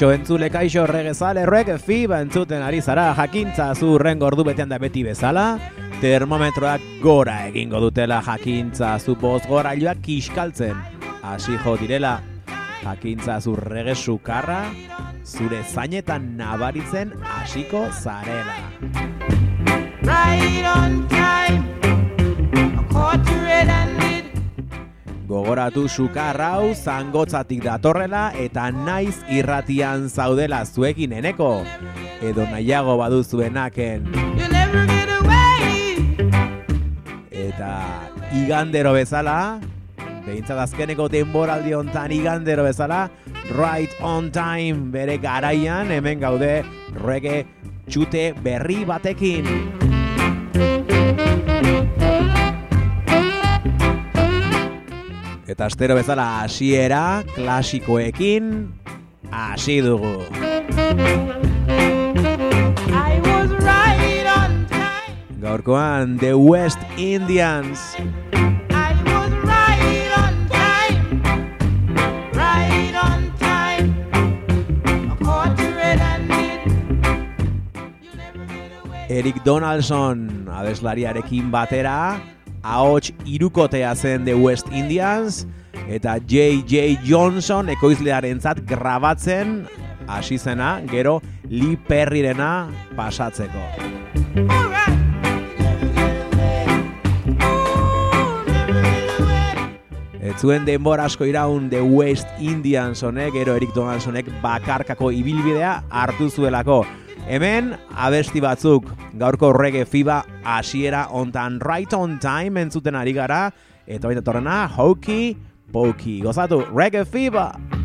Kaixo entzule, kaixo regezale, reg fiba entzuten ari zara, jakintza zu rengo ordu betean da beti bezala, termometroak gora egingo dutela jakintza zu boz gorailuak kiskaltzen, hasi jo direla, jakintza zu rege sukarra, zure zainetan nabaritzen hasiko zarela. Right on time. Gogoratu sukar hau zangotzatik datorrela eta naiz irratian zaudela zuekin eneko. Edo nahiago baduzuenaken eta igandero bezala, behintzat azkeneko denboraldi hontan igandero bezala, right on time bere garaian hemen gaude reggae txute berri batekin. Eta astero bezala hasiera klasikoekin hasi dugu. Gaurkoan The West Indians. Eric Donaldson abeslariarekin batera, ahots irukotea zen The West Indians, eta J.J. Johnson ekoizlearentzat grabatzen hasi zena, gero Lee Perryrena pasatzeko. Ez zuen denbora asko iraun The West Indians honek, gero Eric Donaldsonek bakarkako ibilbidea hartu zuelako. Hemen abesti batzuk gaurko reggae fiba hasiera ontan right on time entzuten ari gara eta baita torrena hokey pokey. Gozatu reggae fiba!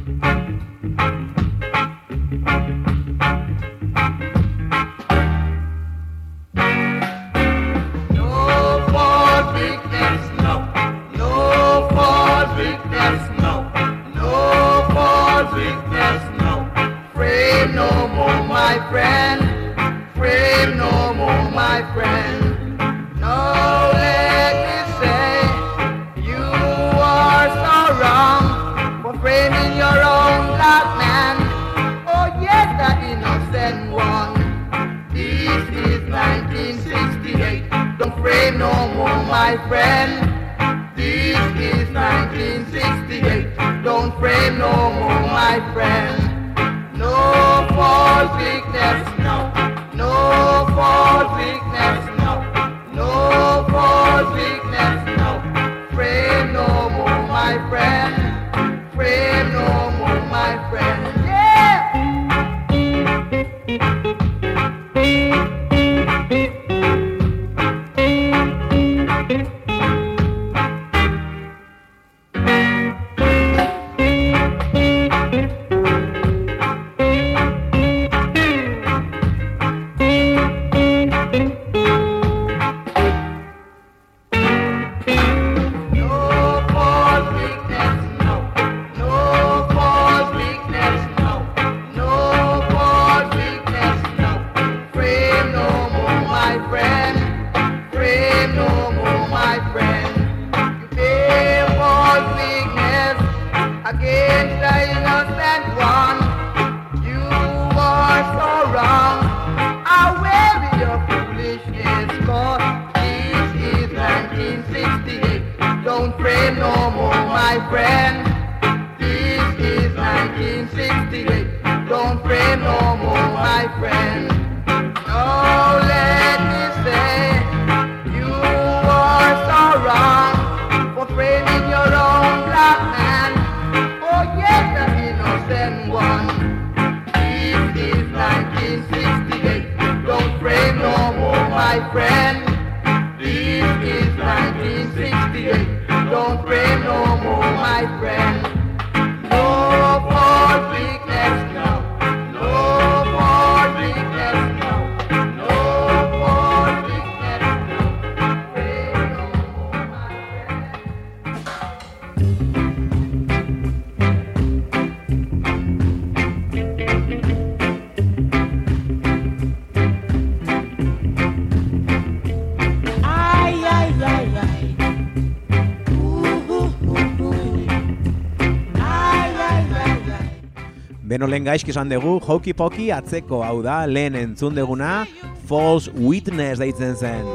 gaizki esan dugu, hoki poki atzeko hau da, lehen entzun deguna, false witness deitzen zen.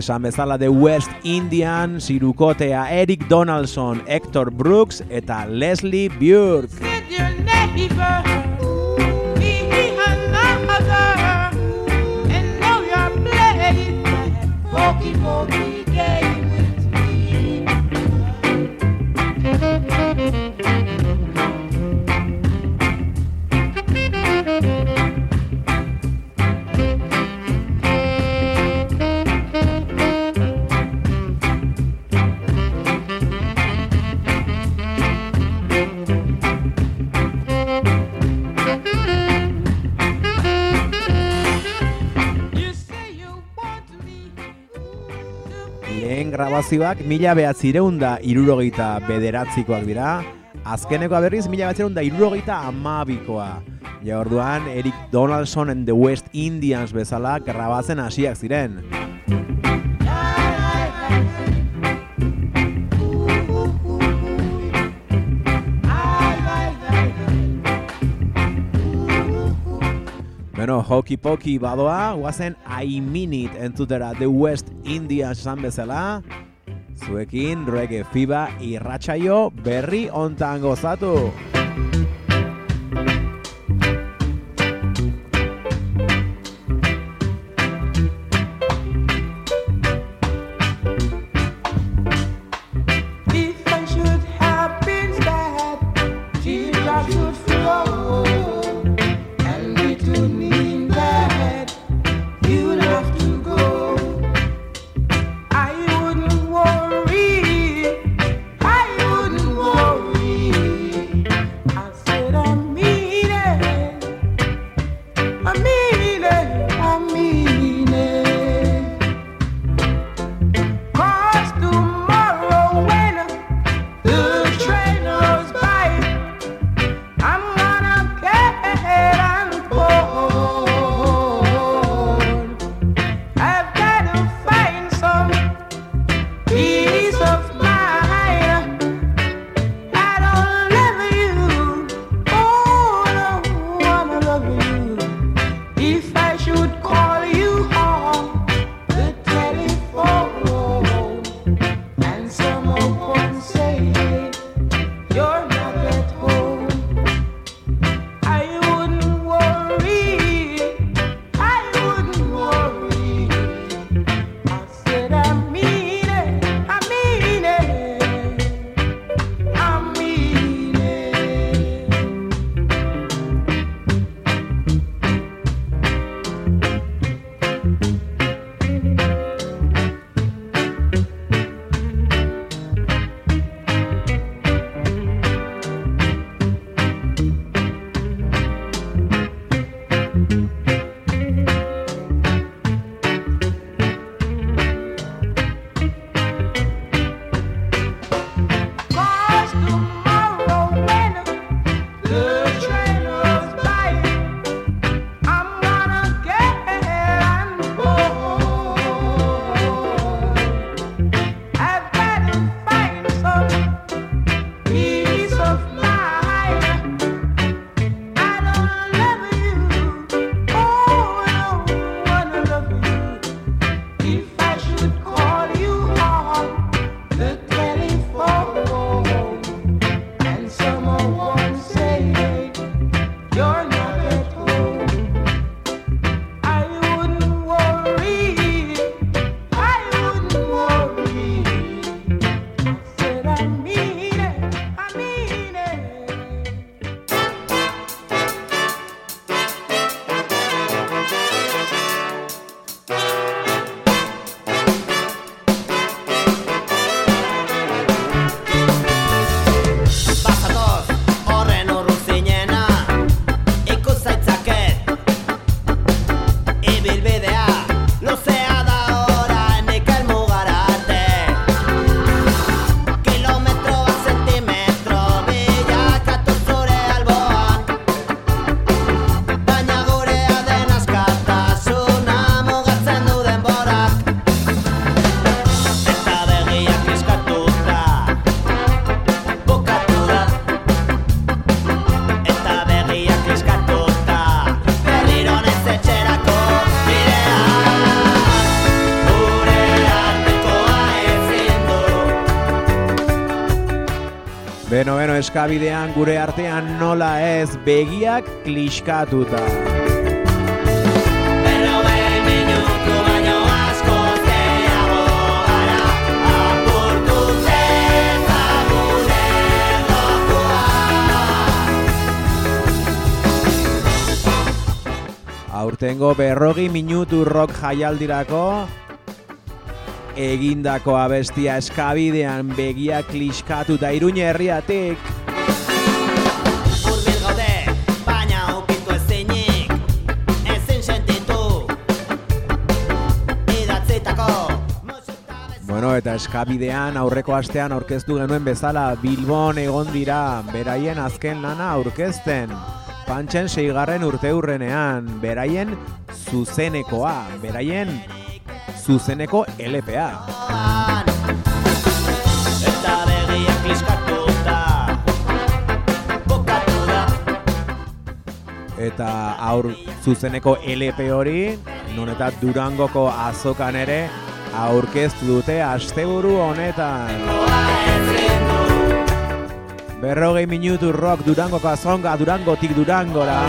Esan bezala de West Indian, zirukotea Eric Donaldson, Hector Brooks eta Leslie Burke. grabazioak mila behatzireun irurogeita bederatzikoak dira, azkeneko berriz mila behatzireun irurogeita amabikoa. Ja orduan, Eric Donaldson and the West Indians bezala grabatzen hasiak ziren. Bueno, hoki poki badoa, guazen I mean it entzutera The West Indians esan bezala zuekin Reggae Fiba irratsaio berri ontan gozatu. Berri ontan gozatu. Eskabidean gure artean nola ez begiak kliskatuta. Aurtengo berrogi minutu rock jaialdirako egindako abestia eskabidean begiak kliskatuta iruñe herriatik. Urbil gaude, baina ukitu ezinik Ezin sentitu Idatzetako Bueno, eta eskabidean aurreko astean aurkeztu genuen bezala Bilbon egon dira beraien azken lana aurkezten. Pantxen seigarren urte hurrenean, beraien zuzenekoa, beraien zuzeneko LPA. Eta begiak kliskatuta Bokatu da Eta aur zuzeneko LP hori, non eta Durangoko azokan ere aurkeztu dute asteburu honetan. Berrogei minutu rock Durangoko azonga, Durangotik Durangora.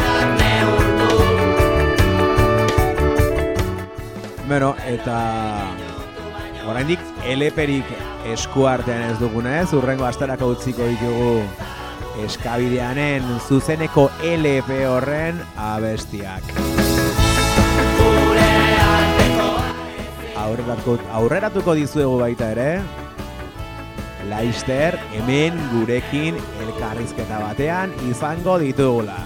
Bueno, eta oraindik eleperik eskuartean ez dugunez, urrengo astarako utziko ditugu eskabideanen zuzeneko LP horren abestiak. Aurreratuko, aurreratuko dizuegu baita ere, Laister hemen gurekin elkarrizketa batean izango ditugula.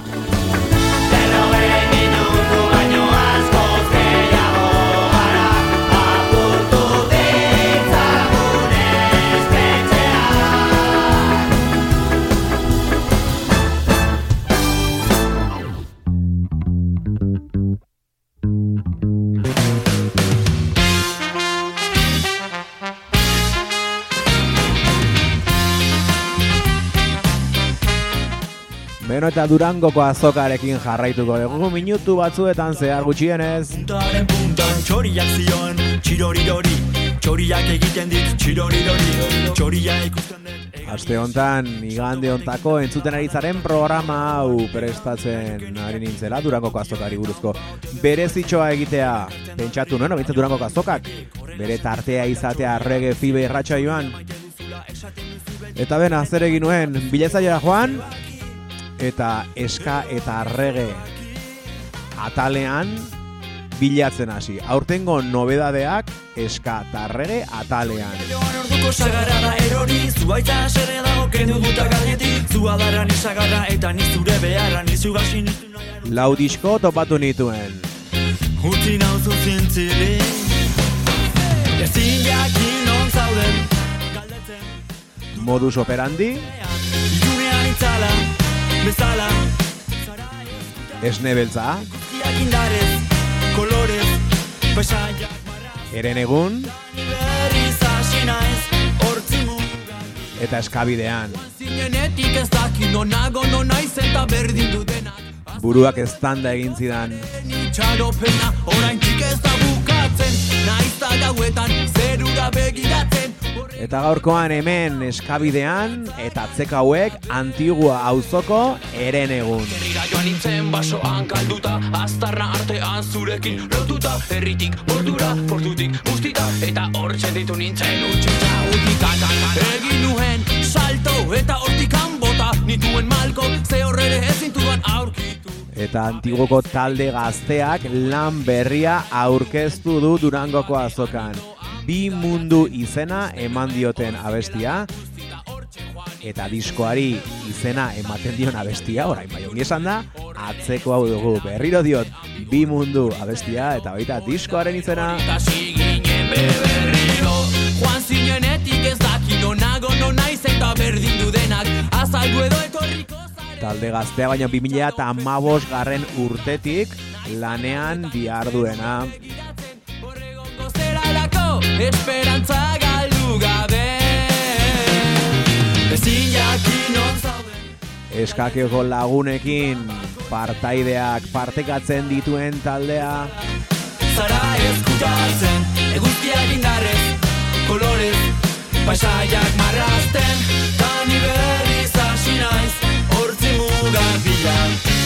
Beno eta Durangoko azokarekin jarraituko dugu minutu batzuetan zehar gutxienez. Puntaren puntan txoriak zion, txirorirori Txoriak egiten dit, txirorirori Txoria ikusten dut Aste hontan, igande hontako entzuten ari zaren programa hau prestatzen ari nintzela Durangoko azokari buruzko berezitxoa egitea. Pentsatu nuen, obintzat Durangoko azokak, bere tartea izatea rege fibe irratxa joan. Eta bena, zer egin nuen, bilezaiera joan, eta eska eta rege atalean bilatzen hasi. Aurtengo nobedadeak eska eta rege atalean. Orduko sagarra da erori Zuaitza xerre dago kendu duta gainetik. Zua dara nisagarra eta nizure beharra Nizu gazi nizu Lau disko topatu nituen. Utzi nauzu zientzile Ezin jakin non zauden. Galdetzen. Modus operandi, Ilunean itzala Bezala. Esne beltza, indarez Kolorez Paisaiak eren egun, eta eskabidean. Zinenetik ez daki nonago nonaiz eta berdin dutenak Buruak eztanda egin zidan. Itxaropena oraintik ez da bukatzen Eta gaurkoan hemen eskabidean eta atzeka hauek antigua auzoko eren egun. Herrira joan nintzen basoan kalduta Aztarna artean zurekin lotuta Herritik bordura, portutik guztita Eta hortzen ditu nintzen utxitza utika Egin nuen salto eta hortikan bota Nituen malko ze horrere ezintuan aurkitu Eta antigoko talde gazteak lan berria aurkeztu du Durangoko azokan. Bi mundu izena eman dioten abestia, eta diskoari izena ematen dion abestia, orain bai ongi esan da, atzeko hau dugu. Berriro diot, bi mundu abestia, eta baita diskoaren izena, Joan zinenetik ez daki nonago nonaiz eta berdin du denak. Azaldu edo etorriko talde gaztea baina 2000 eta garren urtetik lanean diarduena. Esperantza galdu gabe. Ezin jakin Eskakeoko lagunekin partaideak partekatzen dituen taldea, Zara eskutatzen Eguzkiak indarrez Kolorez Paisaiak marrazten. Tani berriz naiz Hortzi mugar bila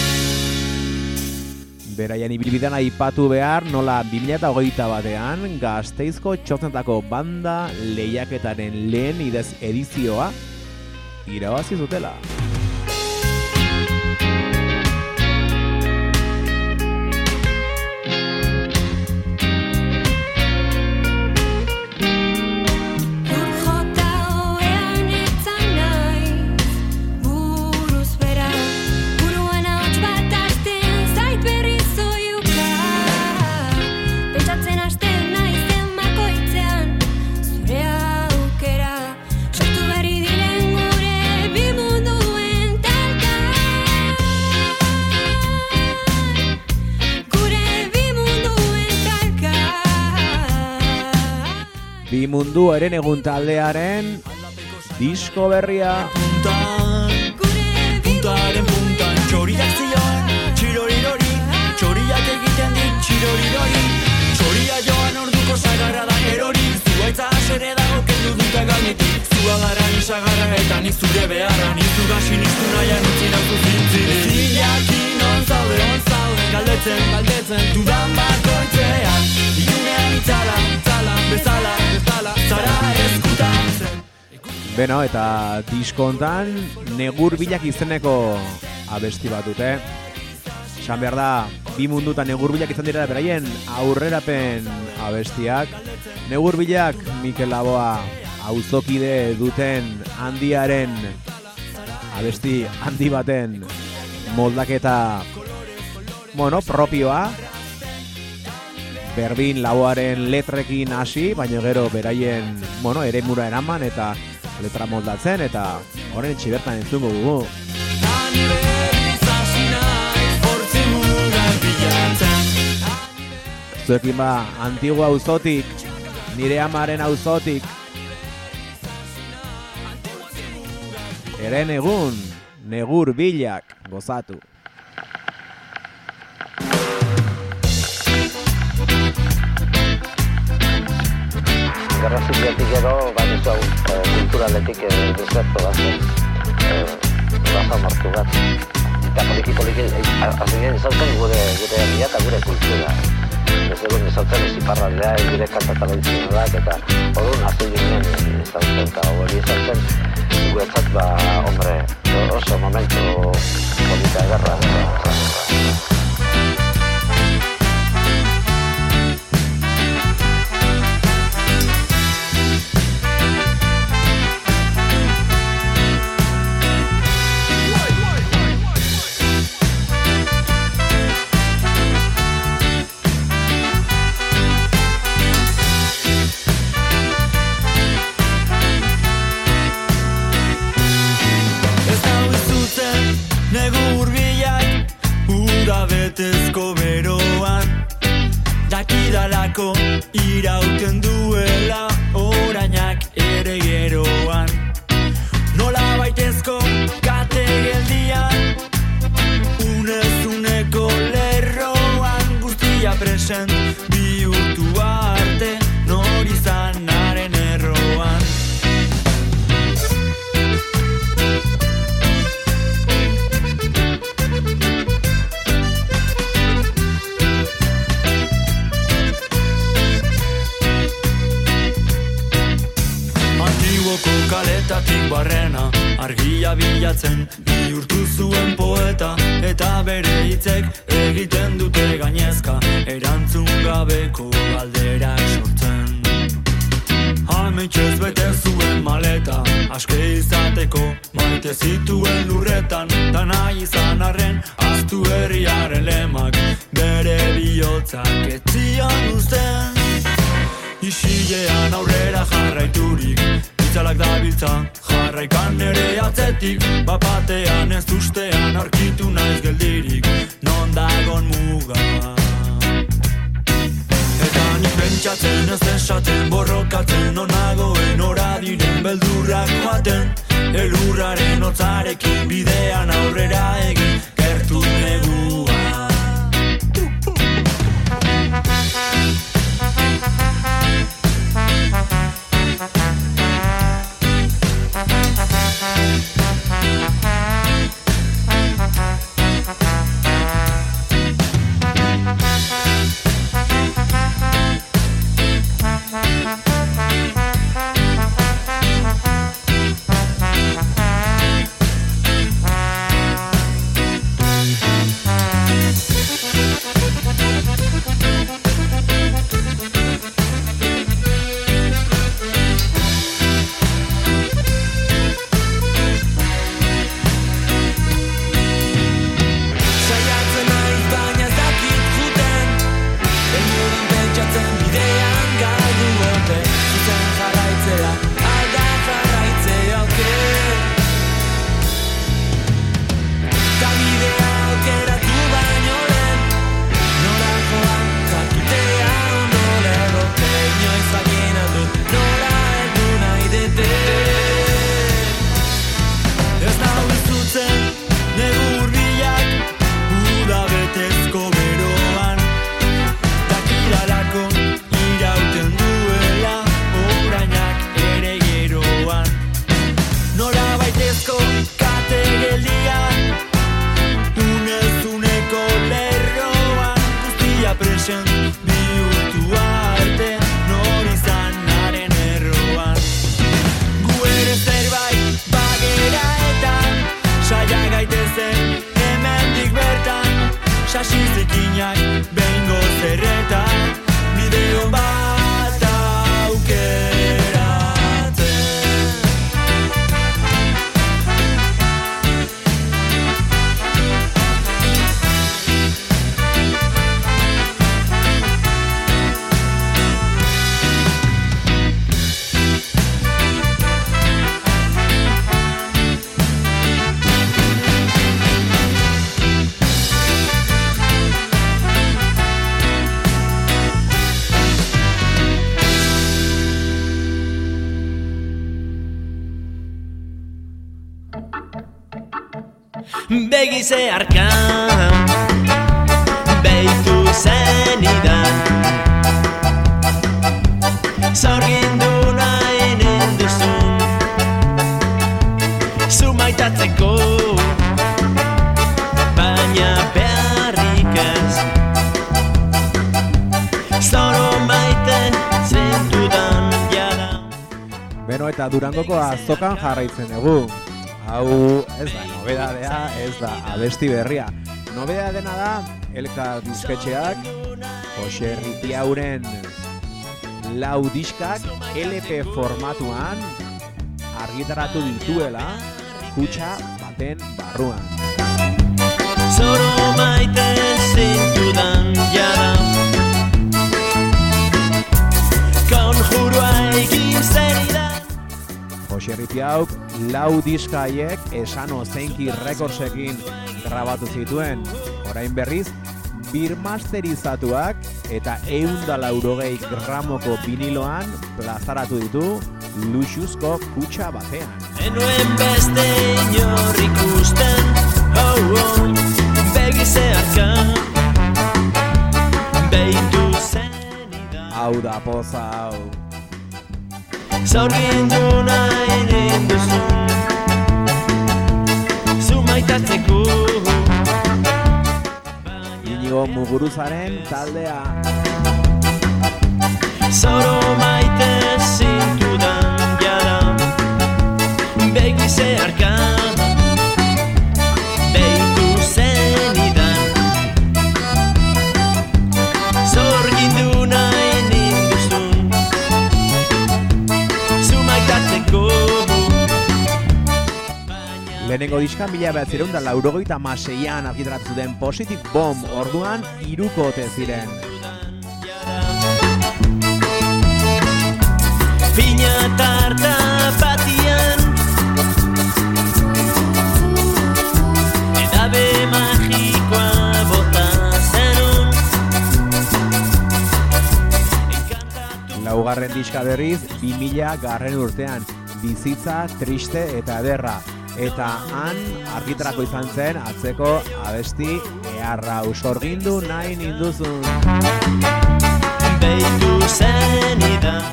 Beraien ibilbidean aipatu behar nola 2008 batean gazteizko txotzenetako banda lehiaketaren lehen idez edizioa irabazi zutela. Eren egun taldearen disko berria. Puntaren puntan txoriak zioan Txirorirori Txoriak egiten dit txirorirori. Txoria joan orduko sagarra da erori Zuaitza asere dago kendu dute gainetik. Zua gara nisagarra eta nik zure beharra Nik zu gasi niztu nahian utzi nauzu zintziri Zilaki non zaude, on zaude Galdetzen, galdetzen, dudan bakoitzean Ilunean itzala, itzala, bezala, bezala Zara eskutatzen Beno, eta disko hontan negur bilak izeneko abesti bat dute. Esan behar da, bi mundutan negur bilak izan dira beraien aurrerapen abestiak. Negur bilak Mikel Laboa auzokide duten handiaren abesti handi baten moldaketa bueno, propioa Berbin lauaren letrekin hasi, baina gero beraien, bueno, ere mura eraman eta letra moldatzen eta horren etxe bertan entzungo bilatzen Zuekin ba, antigua auzotik, nire amaren auzotik. Eren egun, negur bilak, gozatu. Gerra zibiatik edo, baina ez hau eh, kulturaletik eh, deserto bat zen. Eh, Baza martu bat. Eta poliki poliki, azien izaltzen gure, gure herria eta gure kultura. Ez egun izaltzen ez iparraldea, gure kanta tradizionalak eta orduan hazi ginen izaltzen eta hori izaltzen guretzat ba, hombre, oso momentu polita ederra. Ez betezko beroan Dakidalako irauten duela Orainak ere geroan bilatzen. Bihurtu zuen poeta Eta bere hitzek egiten dute gainezka. Erantzun gabeko galderak sortzen. Ametxez bete zuen maleta Aske izateko maite zituen lurretan. Da nahi izan arren aztu herriaren lemak Bere bihotzak etzian uzten. Isilean aurrera jarraiturik Itzalak dabiltza jarraikan ere atzetik Bapatean ez ustean aurkitu naiz geldirik Non dagon muga. Eta nik pentsatzen ez esaten borrokatzen Onagoen ora diren beldurrak joaten Elurraren hotzarekin bidean aurrera egin Gertu negua Durangoko azokan jarraitzen dugu. Hau ez da nobedadea, ez da abesti berria. Nobedea dena da, Elka disketxeak, Jose Ripiauren lau diskak LP formatuan argitaratu dituela kutsa baten barruan. Zoro maite zintudan jada Konjurua Jose Ripiauk lau diska haiek esano zeinki rekordsekin grabatu zituen. Orain berriz, birmasterizatuak eta eunda laurogei gramoko viniloan plazaratu ditu luxuzko kutsa batean. Enuen beste inor ikusten oh, oh, Begi zeharka Beitu zenidan Hau da poza hau. Zaurgindu nahi ninduzun Zu maitatzeko. Inigo Muguruzaren taldea. Zoro maite zintudan jada. Begi zeharka Lehenengo diska mila behatzireun da laurogeita maseian argitaratu zuten Positive Bomb orduan irukote ziren. Pina tarta batian Edabe magikoa bota zenun Laugarren diska berriz, 2000 garren urtean, bizitza, triste eta ederra. Eta han argitarako izan zen atzeko abesti eharra. Usorgindu nahi ninduzun. Beitu zenidan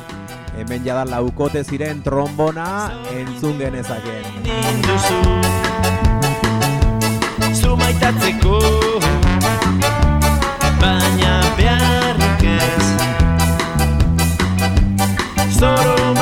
Hemen jada laukote ziren trombona entzun genezaken. ninduzu. Zu maitatzeko. Baina beharrik ez. Zoro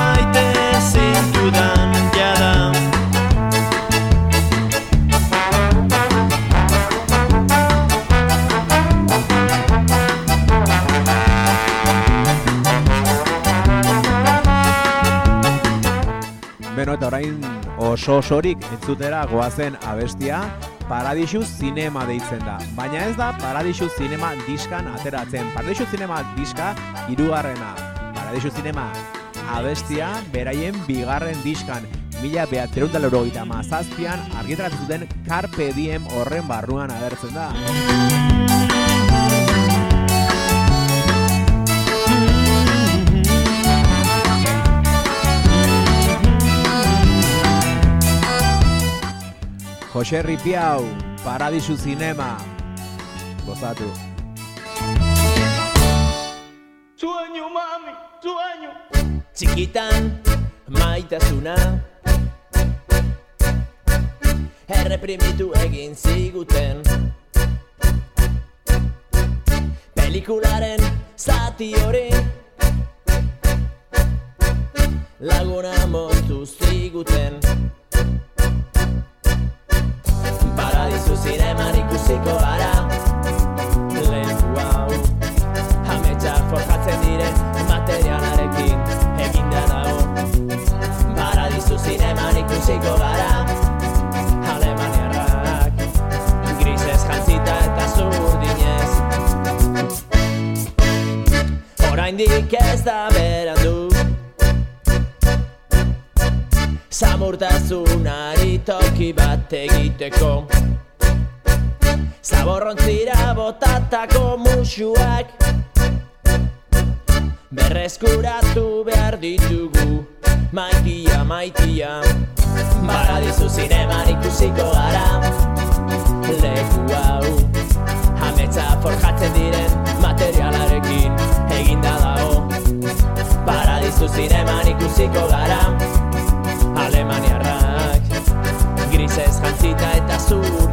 eta orain oso osorik entzutera goazen abestia Paradisu Zinema deitzen da. Baina ez da Paradisu Zinema diskan ateratzen. Paradisu Zinema diska hirugarrena. Paradisu Zinema abestia beraien bigarren diskan. Mila behatzeron da laurogeita mazazpian argitaratu zuten Carpe Diem horren barruan agertzen da. Jose Ripiau, Paradisu Zinema. Gozatu. Sueño, mami, sueño. Txikitan maitasuna. Erreprimitu egin ziguten. Pelikularen zati hori. Laguna moztu ziguten Paradizu zineman ikusiko gara. Leku hau Ametsak forjatzen diren materialarekin eginda dago. Paradizu zineman ikusiko gara. Alemaniarrak Grisez jantzita eta zurdinez. Oraindik ez da berandu. Samurtasunari toki bat egiteko Zaborrontzira botatako musuak Berreskuratu behar ditugu. Maitia, maitia Paradizu zineman ikusiko gara. Leku hau Ametsa forjatzen diren materialarekin eginda dago. Paradizu zineman ikusiko gara. Alemaniarrak Grisez jantzita eta zurdinez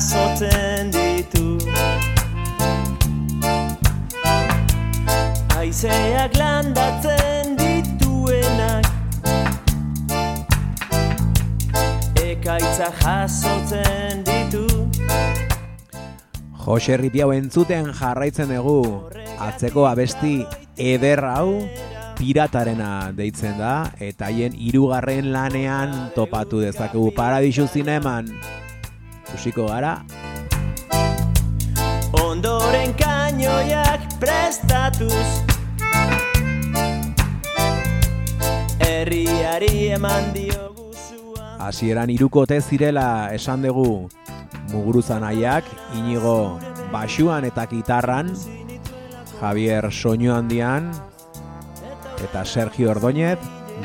jasotzen ditu. Aizeak landatzen dituenak. Ekaitza jasotzen ditu. Jose Ripiau entzuten jarraitzen dugu. Atzeko abesti eder hau piratarena deitzen da eta haien hirugarren lanean topatu dezakegu Paradisu Zineman. Ikusiko gara. Ondoren kainoiak prestatuz. Herriari eman diogu zua hasieran hirukote zirela esan dugu Muguruzan aiak, inigo basuan eta gitarran, Javier soinu handian, eta Sergio Ordóñez,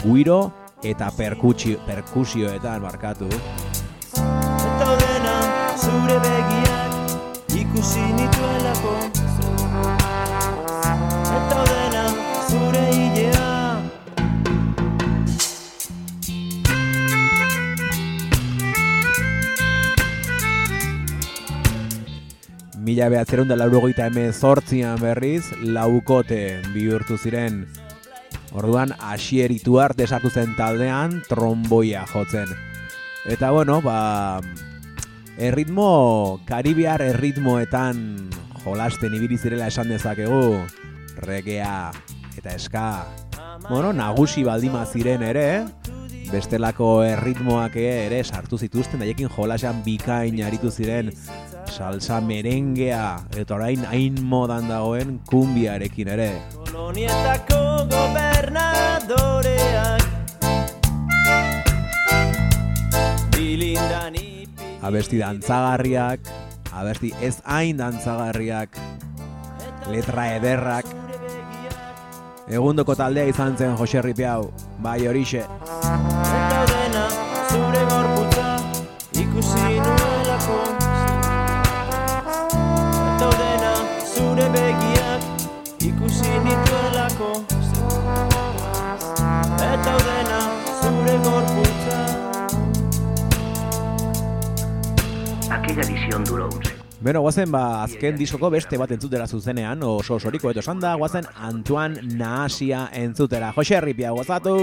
guiro eta perkusio, perkusioetan markatu. Zure begiak ikusi nituelako Eta dena zure hilea Mila behatzeron da laurogeita hemen zortzian berriz, laukote bihurtu ziren. Orduan, asier ituart desatu zen taldean, tromboia jotzen. Eta bueno, ba, erritmo, karibiar erritmoetan jolasten ibili zirela esan dezakegu, regea eta eska, bueno, nagusi baldima ziren ere, bestelako erritmoak ere sartu zituzten, daiekin jolasean bikain aritu ziren salsa merengea, eta orain hain modan dagoen kumbiarekin ere. Kolonietako gobernadoreak. Bilindan ipi Abesti dantzagarriak, abesti ez hain dantzagarriak, letra ederrak, egundoko taldea izan zen Jose Ripiau, bai horixe. Eta dena zure gorputza ikusi nuelako Beno, guazen ba, azken diskoko beste bat entzutera zuzenean, oso osoriko eto esan da, guazen Antoine Nahasia entzutera. Jose Ripia, guazatu!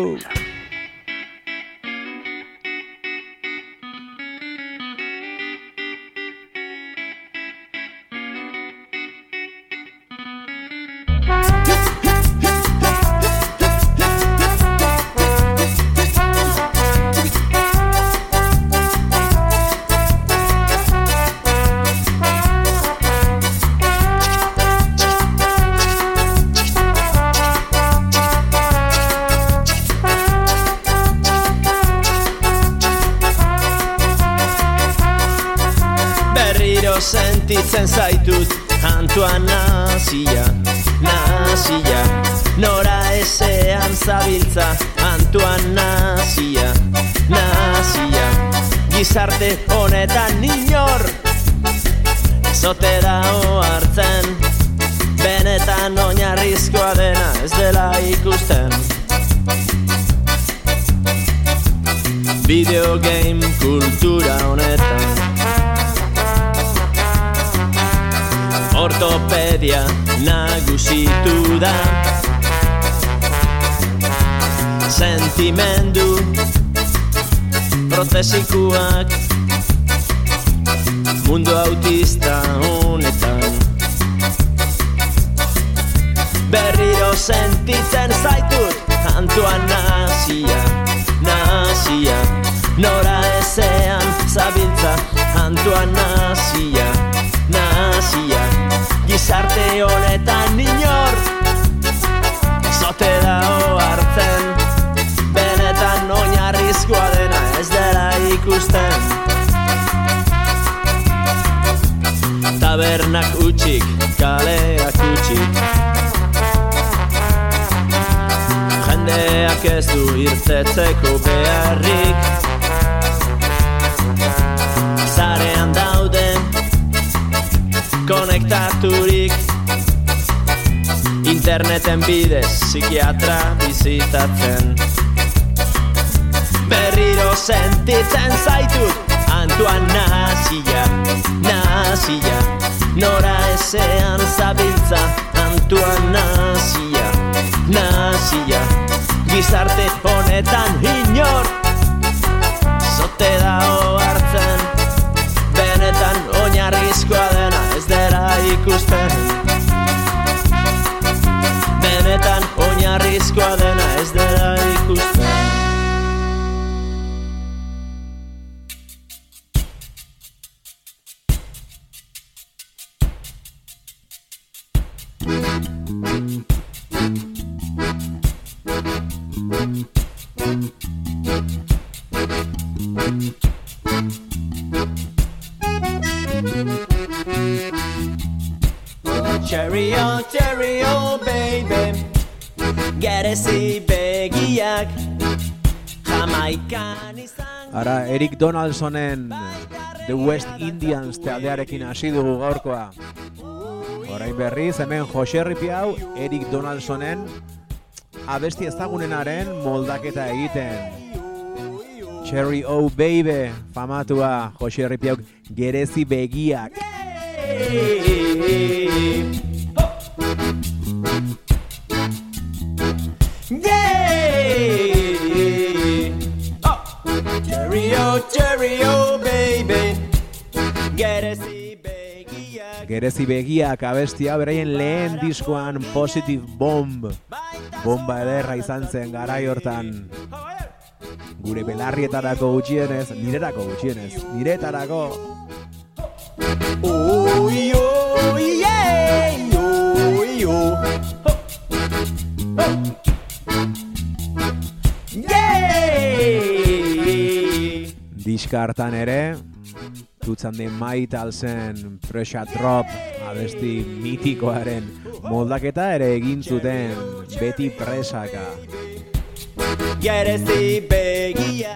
Antoan nazia, nazia. Gizarte honetan inor Zote dao hartzen Benetan oinarrizkoa dena ez dela ikusten. Video game kultura honetan. Ortopedia nagusitu da Sentimendu protesikuak Mundu autista honetan Berriro sentitzen zaitut Antoan nazia, nazia Nora ezean zabiltza Antoan nazia, nazia Gizarte honetan inor Zote dao hartzen oinarrizkoa dena ez dela ikusten. Tabernak utxik, kaleak utxik Jendeak ez du irtetzeko beharrik. Zarean dauden konektaturik. Interneten bidez psikiatra bizitatzen Berriro sentitzen zaitut Antoan nazia, nazia Nora ezean zabiltza. Antoan nazia, nazia Gizarte honetan inor. Zote dao hartzen Benetan oinarrizkoa dena ez dela ikusten. Benetan oinarrizkoa dena Eric Donaldsonen The West Indians taldearekin hasi dugu gaurkoa. Orain berriz, hemen Jose Ripiau, Eric Donaldsonen abesti ezagunenaren moldaketa egiten. Cherry O Baby, famatua Jose Ripiauk gerezi begiak. Yay! Cherry cherry oh, baby Gerezi begiak Gerezi begiak abestia beraien lehen diskoan Positive Bomb. Bomba ederra izan zen garai hortan. Gure belarrietarako gutxienez, nirerako gutxienez, niretarako. Ui, ui, yeah, ui, ui. Diska hartan ere, Tutzan den Maitalsen Pressure Drop abesti mitikoaren moldaketa ere egin zuten beti presaka.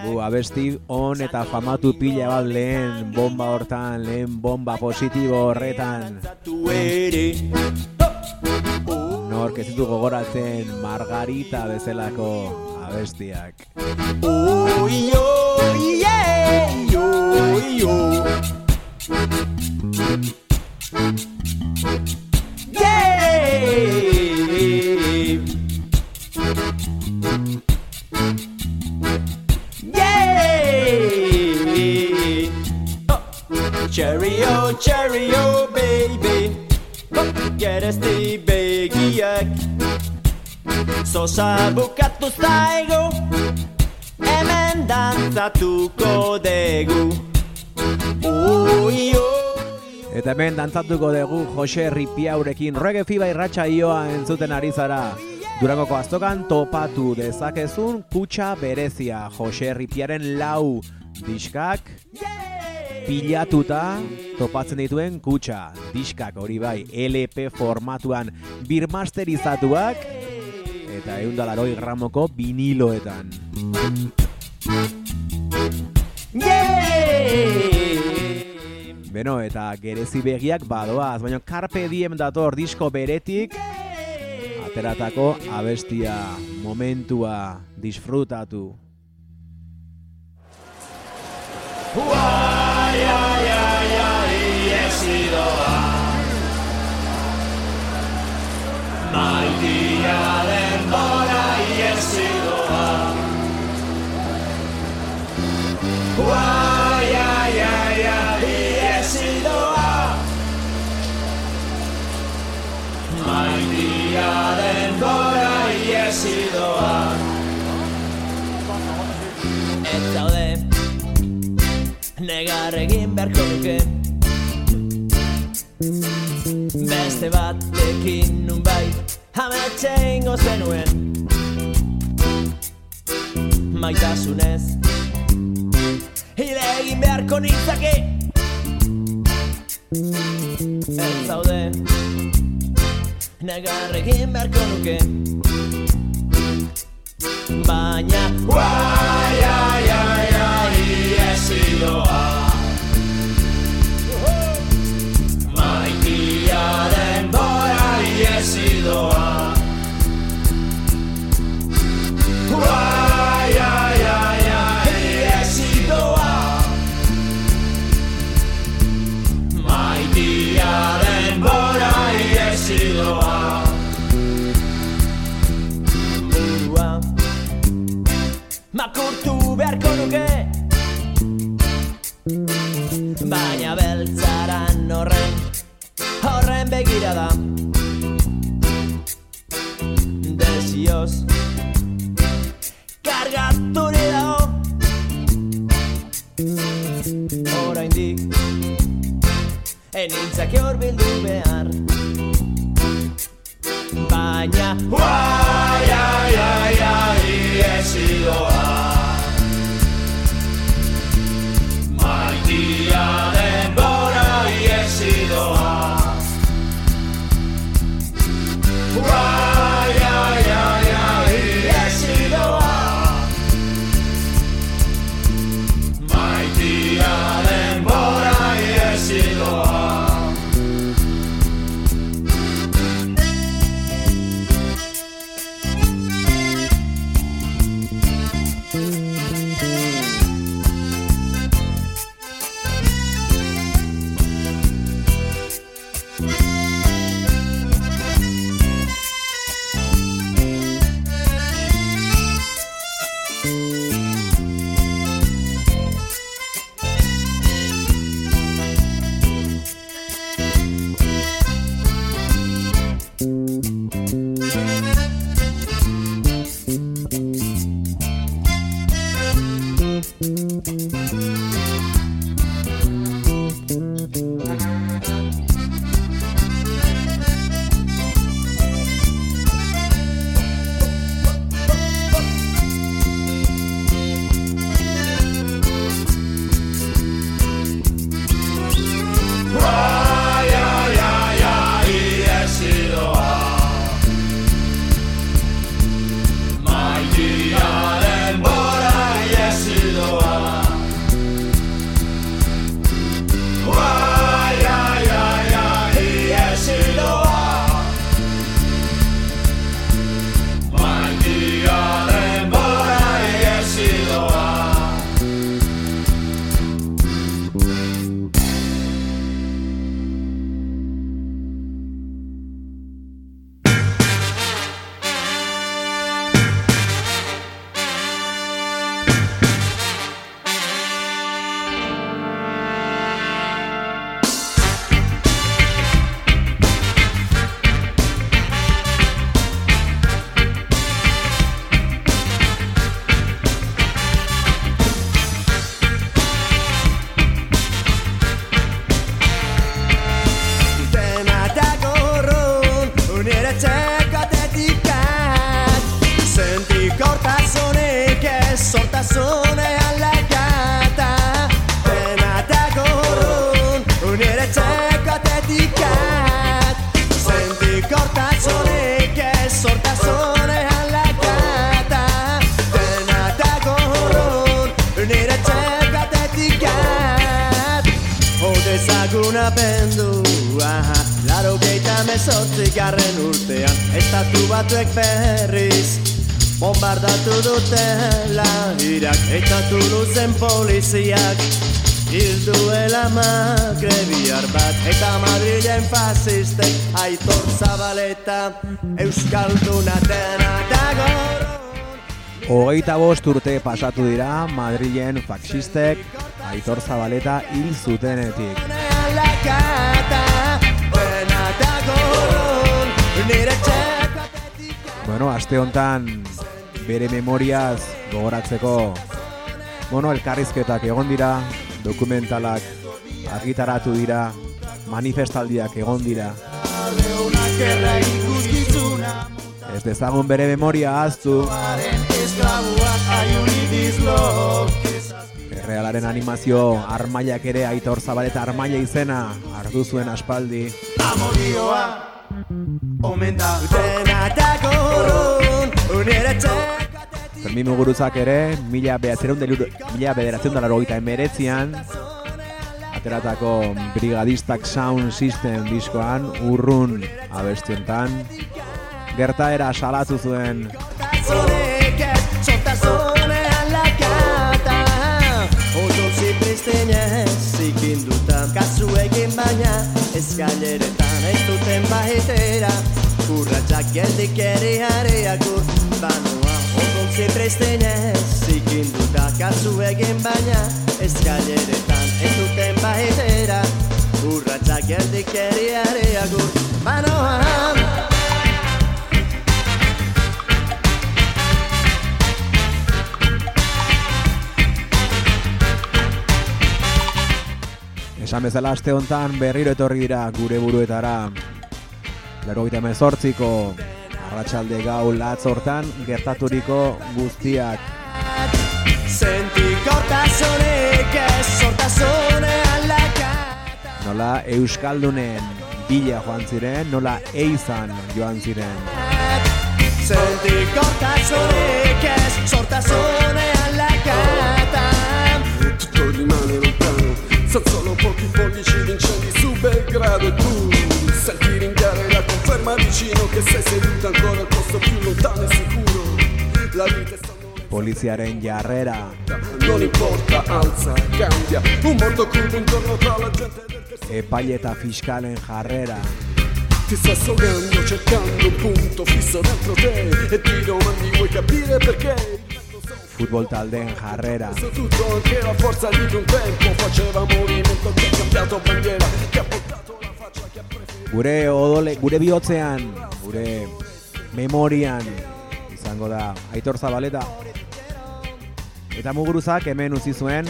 Bu abesti on eta famatu pila bat lehen bomba hortan, lehen bomba positibo horretan. Nork ez ditu gogoratzen Margarita bezalako abestiak. Oi, oi, yeah, oi, oi. Yeah. Yeah. Oh. Cherry, oh, cherry, oh, baby. Oh, Gerezti begiak Sosa bukatu zaigu Hemen dantzatuko degu Ui, Eta hemen dantzatuko dugu Jose Ripiaurekin Reggae Fiba irratxa ioa entzuten ari zara. Durangoko azokan topatu dezakezun kutsa berezia. Jose Ripiaren lau diskak pilatuta topatzen dituen kutsa diskak hori bai LP formatuan birmasterizatuak eta eundalaroi gramoko viniloetan. Yeah Beno, eta gerezi begiak badoaz, baina Carpe Diem dator disko beretik, ateratako abestia, momentua, disfrutatu. Ez zaude Negar egin beharko nuke Beste batekin nun bai Hametxe ingo zenuen Maitasunez. Hile egin beharko nintzake. Ez zaude? Negar egin beharko nuke. Baina Guai, ai, ai, ai, iesidoa Maitiaren Desioz Kargatu ni dago Oraindik Enintzake hor bildu behar Baina Uai, Aitor Zabaleta Euskalduna dena dagoron Hogeita bost urte pasatu dira Madrilen faxistek Aitor Zabaleta hil zutenetik. Bueno, aste hontan bere memoriaz gogoratzeko bueno, elkarrizketak egon dira, dokumentalak argitaratu dira, manifestaldiak egon dira. Ez dezagun bere memoria dizlok Errealaren animazio armailak ere Aitor Zabaleta armaila izena hartu zuen aspaldi. Amorioa Omen da. Fermin Muguruzak ere, mila bederatzen da laro emeretzian, ateratako Brigadistak Sound System diskoan, urrun abestiontan, gertaera salatu zuen. Ez Kasu egin baina Eskaileretan ez duten bahetera Kurratxak geldik ere hareak urbanoa Oso zipristenez Zikinduta Kasu egin baina Eskaileretan ez duten bahetera Kurratxak geldik ere hareak urbanoa Esan bezala aste hontan berriro etorri dira gure buruetara. Laro gita mezortziko arratsalde gau latz hortan gertaturiko guztiak. Sentikotazonek ez sortazone alakata Nola Euskaldunen bila joan ziren, nola eizan joan ziren. Sentikotazonek ez sortazone alakata Tutto rimane lontano Sono solo pochi pollici di incendi su Belgrado E tu senti la conferma vicino Che sei seduto ancora al posto più lontano e sicuro. La vita è solo Poliziaren jarrera, Non importa, alza, cambia. Un mondo crudo intorno tra la gente del che epaile eta fiskalen jarrera, Ti sta sogando cercando un punto fisso dentro te. E ti domandi vuoi capire perché? Futbol taldeen jarrera, tutto anche la forza di un tempo Faceva movimento che ha cambiato bandiera. Che ha portato gure odole, gure bihotzean, gure memorian izango da Aitor Zabaleta. Eta muguruzak hemen utzi zuen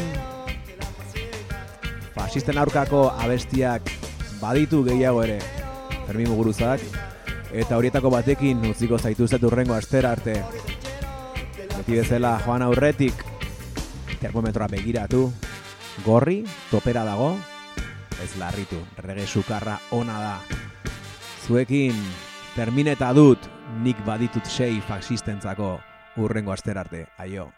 fasisten aurkako abestiak baditu gehiago ere. Fermin muguruzak eta horietako batekin utziko zaituzet urrengo astera arte. Beti bezala joan aurretik termometroa begiratu. Gorri, topera dago, ez larritu, rege sukarra ona da. Zuekin termineta dut nik baditut sei faxistentzako urrengo aster arte. Aio.